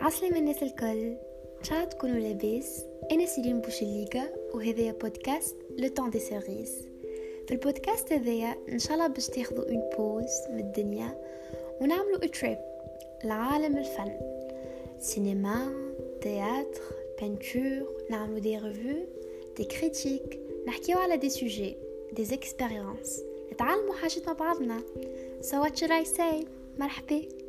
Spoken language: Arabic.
عسلامة الناس الكل. ان شاء الله تكونوا لاباس. أنا سيرين بوشليكا وهذايا بودكاست le temps des cerises في البودكاست هذايا إن شاء الله باش تاخذوا une pause من الدنيا ونعملوا trip لعالم الفن. سينما théâtre peinture نعملوا des revues des critiques نحكيو على des sujets des expériences نتعلموا حاجات مع بعضنا. So what should I say مرحبا.